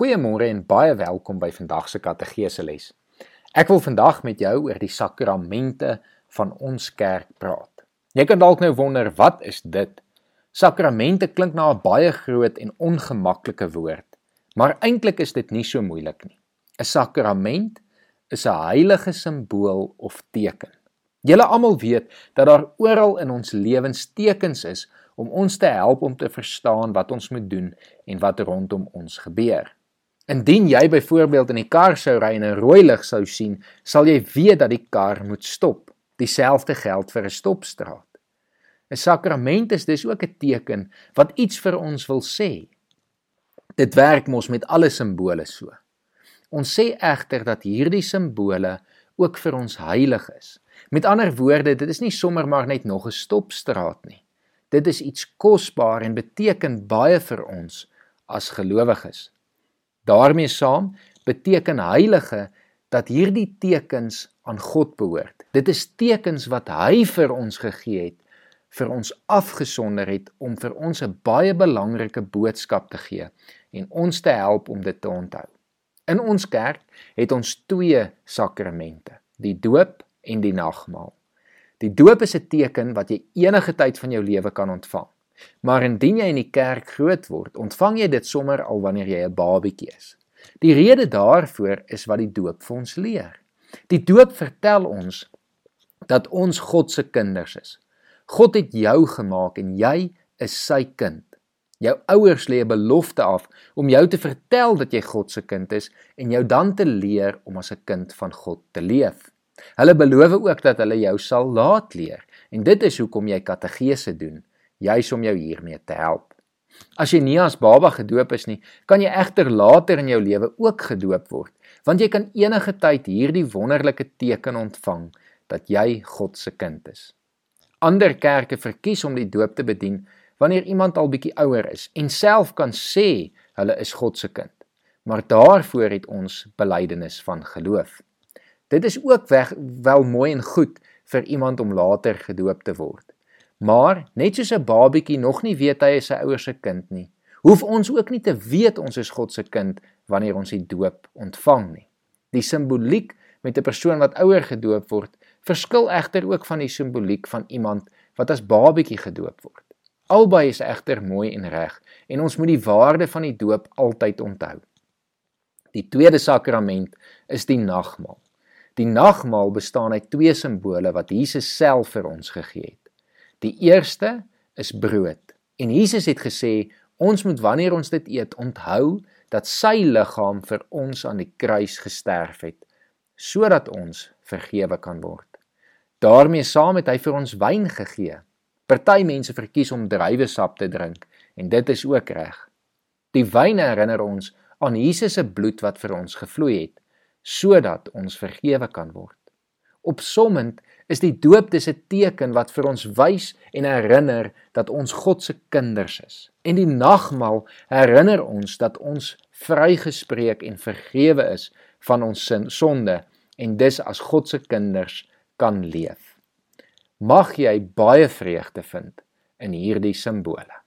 Goeiemôre en baie welkom by vandag se Katedrese les. Ek wil vandag met jou oor die sakramente van ons kerk praat. Jy kan dalk nou wonder, wat is dit? Sakramente klink na 'n baie groot en ongemaklike woord, maar eintlik is dit nie so moeilik nie. 'n Sakrament is 'n heilige simbool of teken. Julle almal weet dat daar oral in ons lewens tekens is om ons te help om te verstaan wat ons moet doen en wat rondom ons gebeur. Indien jy byvoorbeeld in die kar sou ry en 'n rooi lig sou sien, sal jy weet dat die kar moet stop. Dieselfde geld vir 'n stopstraat. 'n Sakrament is dus ook 'n teken wat iets vir ons wil sê. Dit werk mos met alle simbole so. Ons sê egter dat hierdie simbole ook vir ons heilig is. Met ander woorde, dit is nie sommer maar net nog 'n stopstraat nie. Dit is iets kosbaar en beteken baie vir ons as gelowiges daarmee saam beteken heilige dat hierdie tekens aan God behoort. Dit is tekens wat hy vir ons gegee het, vir ons afgesonder het om vir ons 'n baie belangrike boodskap te gee en ons te help om dit te onthou. In ons kerk het ons twee sakramente, die doop en die nagmaal. Die doop is 'n teken wat jy enige tyd van jou lewe kan ontvang. Maar indien jy in die kerk groot word, ontvang jy dit sommer al wanneer jy 'n babatjie is. Die rede daarvoor is wat die doop vir ons leer. Die doop vertel ons dat ons God se kinders is. God het jou gemaak en jy is sy kind. Jou ouers lê 'n belofte af om jou te vertel dat jy God se kind is en jou dan te leer om as 'n kind van God te leef. Hulle beloof ook dat hulle jou sal laat leer en dit is hoekom jy kategese doen juis om jou hiermee te help. As jy nie as baba gedoop is nie, kan jy egter later in jou lewe ook gedoop word, want jy kan enige tyd hierdie wonderlike teken ontvang dat jy God se kind is. Ander kerke verkies om die doop te bedien wanneer iemand al bietjie ouer is en self kan sê hulle is God se kind. Maar daarvoor het ons belydenis van geloof. Dit is ook weg, wel mooi en goed vir iemand om later gedoop te word. Maar net soos 'n babietjie nog nie weet hy is sy ouers se kind nie, hoef ons ook nie te weet ons is God se kind wanneer ons die doop ontvang nie. Die simboliek met 'n persoon wat ouer gedoop word, verskil egter ook van die simboliek van iemand wat as babietjie gedoop word. Albei is egter mooi en reg en ons moet die waarde van die doop altyd onthou. Die tweede sakrament is die nagmaal. Die nagmaal bestaan uit twee simbole wat Jesus self vir ons gegee het. Die eerste is brood. En Jesus het gesê ons moet wanneer ons dit eet onthou dat sy liggaam vir ons aan die kruis gesterf het sodat ons vergewe kan word. daarmee saam het hy vir ons wyn gegee. Party mense verkies om druiwesap te drink en dit is ook reg. Die wyn herinner ons aan Jesus se bloed wat vir ons gevloei het sodat ons vergewe kan word. Opsommend is die doop dis 'n teken wat vir ons wys en herinner dat ons God se kinders is. En die nagmaal herinner ons dat ons vrygespreek en vergewe is van ons sonde en dis as God se kinders kan leef. Mag jy baie vreugde vind in hierdie simbole.